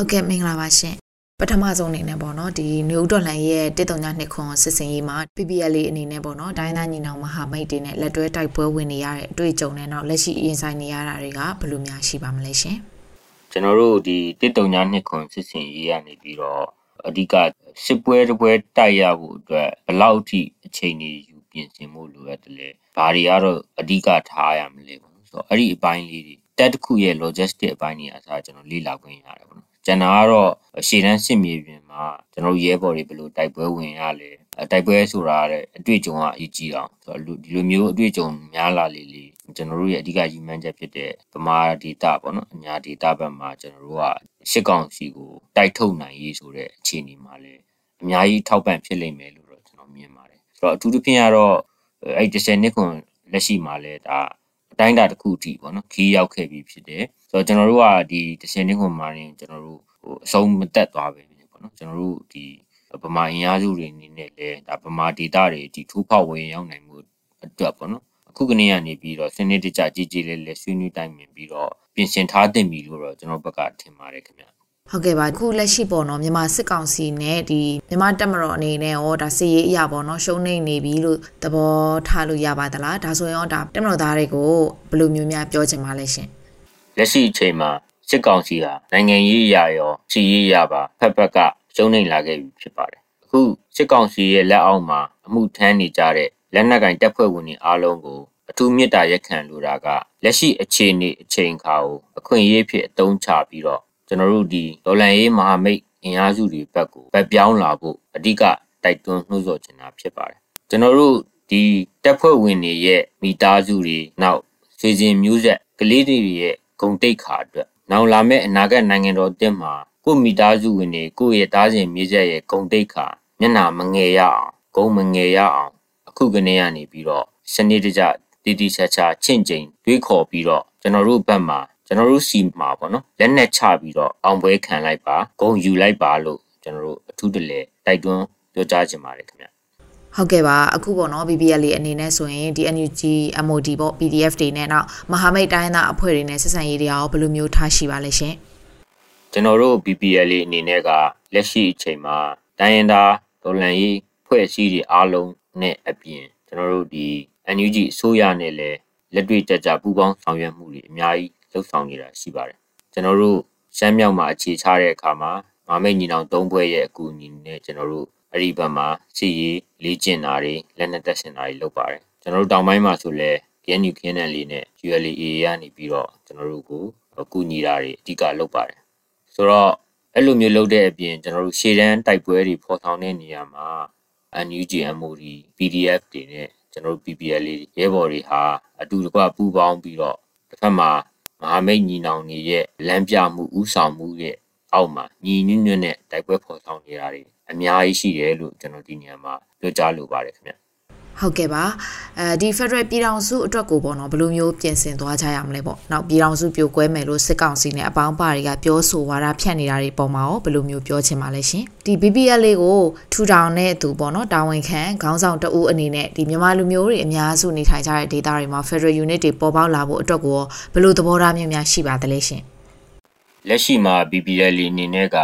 ဟုတ်ကဲ့မင်္ဂလာပါရှင်ပထမဆုံးအနေနဲ့ပေါ့နော်ဒီနယူးဒေါ်လန်ရဲ့တစ်တုံညနှစ်ခွန်စစ်စင်ရေးမှာ PPL အနေနဲ့ပေါ့နော်ဒိုင်းသားညီနောင်မဟာမိတ်တွေနဲ့လက်တွဲတိုက်ပွဲဝင်နေရတဲ့အတွေ့အကြုံနဲ့တော့လက်ရှိရင်ဆိုင်နေရတာတွေကဘယ်လိုများရှိပါမလဲရှင်ကျွန်တော်တို့ဒီတစ်တုံညနှစ်ခွန်စစ်စင်ရေးကနေပြီးတော့အဓိကစစ်ပွဲတစ်ပွဲတိုက်ရဖို့အတွက်ဘယ်လောက်ထိအချိန်ကြီးယူပြင်ဆင်ဖို့လိုရတယ်လဲဘာတွေကတော့အဓိကထားရမလဲပေါ့နော်ဆိုတော့အဲ့ဒီအပိုင်းလေးတွေတက်တစ်ခုရဲ့ logistic အပိုင်းတွေအစားကျွန်တော်လေ့လာခွင့်ရတယ်ပေါ့နော် ကျန်တာကတော့ရှေ့တန်းစစ်မြေပြင်မှာကျွန်တော်ရဲဘော်တွေဘယ်လိုတိုက်ပွဲဝင်ရလဲတိုက်ပွဲဆိုတာတဲ့အတွေ့အကြုံကအရေးကြီးအောင်ဆိုတော့ဒီလိုမျိုးအတွေ့အကြုံများလာလေလေကျွန်တော်တို့ရဲ့အဓိကရည်မှန်းချက်ဖြစ်တဲ့ဗမာဒေတာပေါ့နော်အညာဒေတာဘက်မှာကျွန်တော်တို့ကရှစ်ကောင်စီကိုတိုက်ထုတ်နိုင်ရေးဆိုတဲ့အခြေအနေမှာလည်းအများကြီးထောက်ပံ့ဖြစ်လိမ့်မယ်လို့တော့ကျွန်တော်မြင်ပါတယ်ဆိုတော့အထူးသဖြင့်ကတော့အဲ့10နှစ်ခွန်လက်ရှိမှာလည်းဒါအ တိုင်းအတာတစ်ခုအထိပေါ့နော်ခီးရောက်ခဲ့ပြီဖြစ်တယ်ဆိုတော့ကျွန်တော်တို့ကဒီ10နှစ်ခွန်မှာရင်ကျွန်တော်တို့ဟိုအဆုံးမတက်သွားပဲပေါ့နော်ကျွန်တော်တို့ဒီဗမာအင်အားစုတွေအနေနဲ့လည်းဒါဗမာဒေတာတွေဒီထိုးဖောက်ဝင်ရောက်နိုင်မှုအတွက်ပေါ့နော်အခုကနေကနေပြီးတော့စနစ်တကျကြည်ကြည်လေးလေးဆွေးနွေးတိုင်းမြင်ပြီးတော့ပြင်ဆင်ထားသင့်ပြီလို့တော့ကျွန်တော်ဘက်ကထင်ပါတယ်ခင်ဗျ ဟုတ်ကဲ့ပါခုလက်ရှိပေါ့နော်မြန်မာစစ်ကောင်စီနဲ့ဒီမြန်မာတပ်မတော်အနေနဲ့ရောဒါစစ်ရေးအရာပေါ့နော်ရှုံးနေနေပြီလို့သဘောထားလို့ရပါသလားဒါဆိုရင်ရောဒါတပ်မတော်သားတွေကိုဘယ်လိုမျိုးများပြောချင်ပါလဲရှင်လက်ရှိအချိန်မှာစစ်ကောင်စီဟာနိုင်ငံရေးအရာရောစီရေးအရာပါဖက်ဖက်ကရှုံးနေလာခဲ့ပြီဖြစ်ပါတယ်အခုစစ်ကောင်စီရဲ့လက်အောက်မှာအမှုထမ်းနေကြတဲ့လက်နက်ကင်တပ်ဖွဲ့ဝင်တွေအားလုံးကိုအထူးမြတ်တာရက်ခံလိုတာကလက်ရှိအခြေအနေအချိန်အခါကိုအခွင့်အရေးဖြစ်အသုံးချပြီးတော့ ကျွန်တော်တို့ဒီဒေါ်လန်ရေးမဟာမိတ်အင်အားစုတွေဘက်ကိုဗက်ပြောင်းလာဖို့အဓိကတိုက်တွန်းနှိုးဆော်ချင်တာဖြစ်ပါတယ်ကျွန်တော်တို့ဒီတပ်ဖွဲ့ဝင်တွေရဲ့မိသားစုတွေနောက်ဆွေစဉ်မျိုးဆက်ကလေးတွေရဲ့ဂုံတိတ်ခါအတွက်နောက်လာမယ့်အနာဂတ်နိုင်ငံတော်တက်မှာကိုမိသားစုဝင်တွေကိုယ့်ရဲ့သားစဉ်မြေဆက်ရဲ့ဂုံတိတ်ခါမျက်နာမငယ်ရအောင်ဂုံမငယ်ရအောင်အခုကနေရနေပြီးတော့စနစ်တကျတည်တည်ချာချာချင့်ချိန်တွေးခေါ်ပြီးတော့ကျွန်တော်တို့ဘက်မှာ ကျွန်တော်တို့စီမှာပေါ့နော်လက်နက်ချပြီးတော့အောင်ပွဲခံလိုက်ပါဂုံယူလိုက်ပါလို့ကျွန်တော်တို့အထူးတလဲတိုက်တွန်းပြောကြားချင်ပါတယ်ခင်ဗျဟုတ်ကဲ့ပါအခုပေါ့နော် BBL လေးအနေနဲ့ဆိုရင်ဒီ NUG MOD ပေါ့ PDF တွေနဲ့နောက်မဟာမိတ်တိုင်းသားအဖွဲ့တွေနဲ့ဆက်ဆံရေးတွေရောဘယ်လိုမျိုးထားရှိပါလဲရှင်ကျွန်တော်တို့ BBL လေးအနေနဲ့ကလက်ရှိအချိန်မှာတိုင်းရင်းသားဒေါ်လန်ရေးဖွဲ့စည်းတွေအားလုံးနဲ့အပြင်ကျွန်တော်တို့ဒီ NUG အစိုးရနဲ့လည်းလက်တွေ့ကြကြပူးပေါင်းဆောင်ရွက်မှုတွေအများကြီး လှုပ်ဆောင်နေတာရှိပါတယ်ကျွန်တော်တို့ရှမ်းမြောက်မှာအခြေချတဲ့အခါမှာမမိတ်ညီနောင်၃ဘွဲရဲ့အကူအညီနဲ့ကျွန်တော်တို့အဲ့ဒီဘက်မှာစီရေးလေ့ကျင့်တာတွေလက်နက်တပ်ဆင်တာတွေလုပ်ပါတယ်ကျွန်တော်တို့တောင်ပိုင်းမှာဆိုလဲ KNU KNL လေးနဲ့ ULA ကနေပြီးတော့ကျွန်တော်တို့ကိုအကူညီတာတွေအဓိကလုပ်ပါတယ်ဆိုတော့အဲ့လိုမျိုးလုပ်တဲ့အပြင်ကျွန်တော်တို့ရှေ့တန်းတိုက်ပွဲတွေဖော်ဆောင်တဲ့နေရာမှာ NUG MOD PDF တွေနဲ့ကျွန်တော်တို့ PPL လေးရဲဘော်တွေဟာအတူတကွပူးပေါင်းပြီးတော့တစ်ဖက်မှာ မဟာမိတ်ညီနောင်တွေရဲ့လမ်းပြမှုဥဆောင်မှုရဲ့အောက်မှာညီညွတ်ညွတ်နဲ့တိုက်ပွဲဖော်ဆောင်နေတာတွေအများကြီးရှိတယ်လို့ကျွန်တော်ဒီနေရာမှာပြောကြားလိုပါတယ်ခင်ဗျ ဟုတ်ကဲ့ပါအဲဒီ Federal ပြည်ထောင်စုအတွက်ကိုပေါ့နော်ဘယ်လိုမျိုးပြင်ဆင်သွားကြရမလဲပေါ့နောက်ပြည်ထောင်စုပြိုကွဲမယ်လို့စစ်ကောင်စီနဲ့အပေါင်းပါတွေကပြောဆိုဝါဒဖြန့်နေတာတွေပုံမှာရောဘယ်လိုမျိုးပြောချင်ပါလဲရှင်ဒီ BBL လေးကိုထူထောင်တဲ့သူပေါ့နော်တာဝန်ခံခေါင်းဆောင်တဦးအနေနဲ့ဒီမြန်မာလူမျိုးတွေအများစုနေထိုင်ကြတဲ့ဒေသတွေမှာ Federal Unit တွေပေါ်ပေါက်လာဖို့အတွက်ကိုဘယ်လိုသဘောထားမျိုးများရှိပါသလဲရှင်လက်ရှိမှာ BBL အနေနဲ့က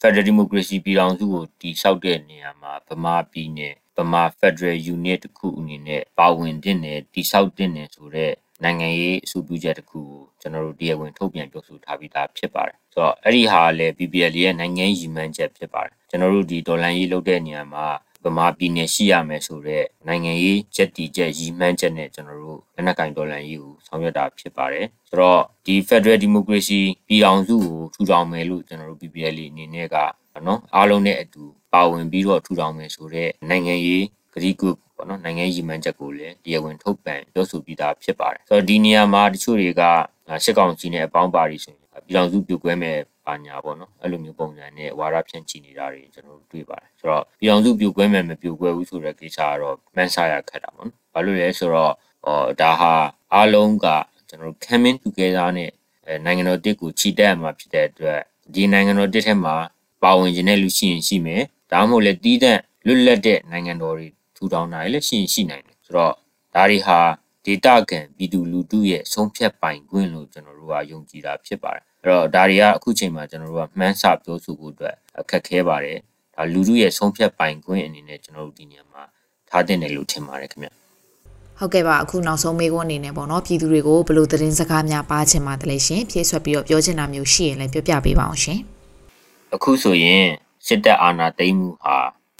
Federal Democracy ပြည်ထောင်စုကိုတည်ဆောက်တဲ့နေရာမှာဗမာပြည်နယ် ဗမာ Federal Unit တစ်ခုအနေနဲ့ပါဝင်တဲ့နယ်တည်ဆောက်တဲ့နယ်ဆိုတော့နိုင်ငံရေးအဆိုပြုချက်တစ်ခုကိုကျွန်တော်တို့တရားဝင်ထုတ်ပြန်ပြောဆိုထားပြီးသားဖြစ်ပါတယ်ဆိုတော့အဲ့ဒီဟာလည်း BBL ရဲ့နိုင်ငံရေးရည်မှန်းချက်ဖြစ်ပါတယ်ကျွန်တော်တို့ဒီဒေါ်လာရေးလုပ်တဲ့နေရာမှာ ဗမာပြည်နယ်ရှိရမယ်ဆိုတော့နိုင်ငံရေးချက်တီချက်ရည်မှန်းချက်နဲ့ကျွန်တော်တို့လက်နက်ကင်ဒေါ်လာရေးကိုဆောင်ရွက်တာဖြစ်ပါတယ်ဆိုတော့ဒီ Federal Democracy ပြည်အောင်စုကိုထူထောင်မယ်လို့ကျွန်တော်တို့ BBL အနေနဲ့ကနော်အားလုံးနဲ့အတူပါဝင်ပြီးတော့ထူထောင်မယ်ဆိုတော့နိုင်ငံရေးဂရီကုပေါ့နော်နိုင်ငံရေးမှန်ချက်ကိုလည်းတရားဝင်ထုတ်ပြန်ပြောဆိုပြီးသားဖြစ်ပါတယ်ဆိုတော့ဒီနေရာမှာတချို့တွေကရှစ်ကောင်စီနဲ့အပေါင်းပါတွေဆိုရင်ပြည်တော်စုပြုတ်ကွဲမဲ့ ပါညာပေါ့နော်အဲ့လိုမျိုးပုံစံနဲ့ဝါရဖြန့်ချီနေတာတွေကျွန်တော်တို့တွေ့ပါတယ်ဆိုတော့ပြည်တော်စုပြုတ်ကွဲမဲ့မပြုတ်ကွဲဘူးဆိုတဲ့ကိစ္စကတော့မန်ဆာရခက်တာပေါ့နော်ဘာလို့လဲဆိုတော့ဟောဒါဟာအားလုံးကကျွန်တော်တို့ coming together နဲ့နိုင်ငံတော်တစ်ကိုချီတက်မှာဖြစ်တဲ့အတွက်ဒီနိုင်ငံတော်တစ်ထဲမှာပါဝင်ခြင်းတဲ့လူရှိရင်ရှိမယ်ဒါမှမဟုတ်လည်းတီးတဲ့လွတ်လပ်တဲ့နိုင်ငံတော်တွေထူထောင်တာလည်းရှိရင်ရှိနိုင်တယ်ဆိုတော့ဒါတွေဟာဒေတာကန်ပြည်သူလူထုရဲ့ဆုံးဖြတ်ပိုင်ခွင့်လို့ကျွန်တော်တို့ကယုံကြည်တာဖြစ်ပါတယ် အဲ့တော့ဒါတွေကအခုချိန်မှာကျွန်တော်တို့ကမှန်းဆပြောဆိုဖို့အတွက်အခက်ခဲပါတယ်ဒါလူလူရဲ့ဆုံးဖြတ်ပိုင်ခွင့်အနေနဲ့ကျွန်တော်တို့ဒီနေရာမှာထားတင်တယ်လို့ထင်ပါတယ်ခင်ဗျဟုတ်ကဲ့ပါအခုနောက်ဆုံးမေးခွန်းအနေနဲ့ပေါ့နော်ပြည်သူတွေကိုဘယ်လိုသတင်းစကားများပါချင်ပါတယ်လဲရှင်ဖြည့်ဆွက်ပြီးတော့ပြောချင်တာမျိုးရှိရင်လည်းပြောပြပေးပါအောင်ရှင်အခုဆိုရင်စစ်တပ်အာဏာသိမ်းမှုဟာ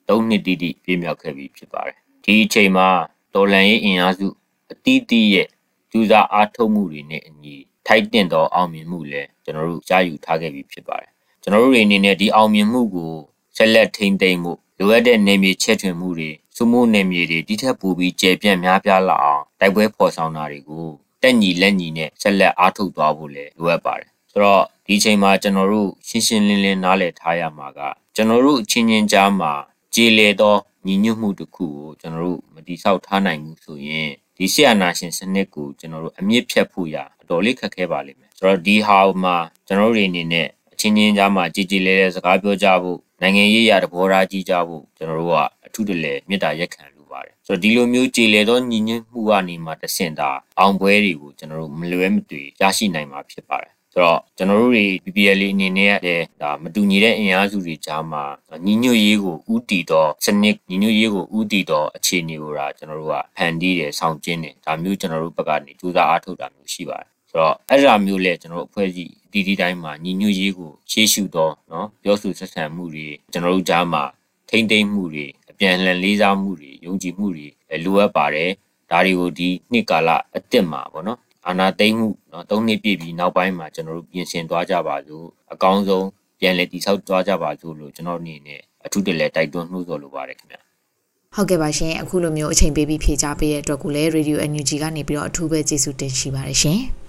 ၃နှစ်တိတိပြည့်မြောက်ခဲ့ပြီဖြစ်ပါတယ်ဒီအချိန်မှာတော်လှန်ရေးအင်အားစုအတီးတီးရဲ့ကျူးစာအားထုတ်မှုတွေနဲ့အညီ ထိုက်တင်သောအောင်မြင်မှုလည်းကျွန်တော်တို့ကြားယူထားခဲ့ပြီဖြစ်ပါတယ်ကျွန်တော်တို့တွေအနေနဲ့ဒီအောင်မြင်မှုကိုဆက်လက်ထိန်းသိမ်းမှုလိုအပ်တဲ့နေမြေချဲ့ထွင်မှုတွေစုမှုနေမြေတွေတိထက်ပိုပြီးကျေပြန့်များပြားလာအောင်တိုက်ပွဲဖော်ဆောင်တာတွေကိုတက်ညီလက်ညီနဲ့ဆက်လက်အားထုတ်သွားဖို့လည်းလိုအပ်ပါတယ်ဆိုတော့ဒီချိန်မှာကျွန်တော်တို့ရှင်းရှင်းလင်းလင်းနားလည်ထားရမှာကကျွန်တော်တို့အချင်းချင်းကြားမှာကြည်လေသောညီညွတ်မှုတစ်ခုကိုကျွန်တော်တို့မတိဆောက်ထားနိုင်ဘူးဆိုရင်ဒီဆီယနာရှင်စနစ်ကိုကျွန်တော်တို့အမြင့်ဖြတ်ဖို့ရအ တော်လေးခက်ခဲပါလိမ့်မယ်ဆိုတော့ဒီဟာမှာကျွန်တော်တို့တွေအနေနဲ့အချင်းချင်းကြားမှာကြည်ကြည်လဲလဲစကားပြောကြဖို့နိုင်ငံရေးရာတဘောထားကြီးကြဖို့ကျွန်တော်တို့ကအထူးတလဲမေတ္တာရက်ခံလိုပါတယ်ဆိုတော့ဒီလိုမျိုးကြည်လေသောညီညွတ်မှုကနေမှတဆင့်တာအောင်ပွဲတွေကိုကျွန်တော်တို့မလွဲမသွေရရှိနိုင်မှာဖြစ်ပါတယ်ဆိုတော့ကျွန်တော်တို့တွေ BPL အနေနဲ့လည်းဒါမတူညီတဲ့အင်အားစုတွေကြားမှာညီညွတ်ရေးကိုဥတီတော့စနစ်ညီညွတ်ရေးကိုဥတီတော့အခြေအနေကိုဒါကျွန်တော်တို့ကဖန်တီးတယ်ဆောင်ကျင်းတယ်ဒါမျိုးကျွန်တော်တို့ဘက်ကနေစူးစမ်းအားထုတ်တာမျိုးရှိပါတယ် ဆိုတော့အဲ့ဒါမျိုးလဲကျွန်တော်တို့အဖွဲ့အစည်းဒီဒီတိုင်းမှာညီညွတ်ရေးကိုရှေ့ရှုတော့เนาะပြောဆိုဆက်ဆံမှုတွေကျွန်တော်တို့ကြားမှာထိမ့်သိမ့်မှုတွေအပြန်အလှန်လေးစားမှုတွေယုံကြည်မှုတွေလိုအပ်ပါတယ်ဒါတွေကိုဒီနှစ်ကာလအစ်စ်မှာပေါ့နော်အာနာသိမ့်မှုเนาะ၃နှစ်ပြည့်ပြီးနောက်ပိုင်းမှာကျွန်တော်တို့ပြင်ဆင်သွားကြပါစို့အကောင်းဆုံးပြန်လည်တည်ဆောက်သွားကြပါစို့လို့ကျွန်တော်အနေနဲ့အထူးတလဲတိုက်တွန်းနှိုးဆော်လိုပါတယ်ခင်ဗျဟုတ်ကဲ့ပါရှင်အခုလိုမျိုးအချိန်ပေးပြီးဖြေကြားပေးတဲ့အတွက်ကိုလည်း Radio NUG ကနေပြီးတော့အထူးပဲကျေးဇူးတင်ရှိပါတယ်ရှင်။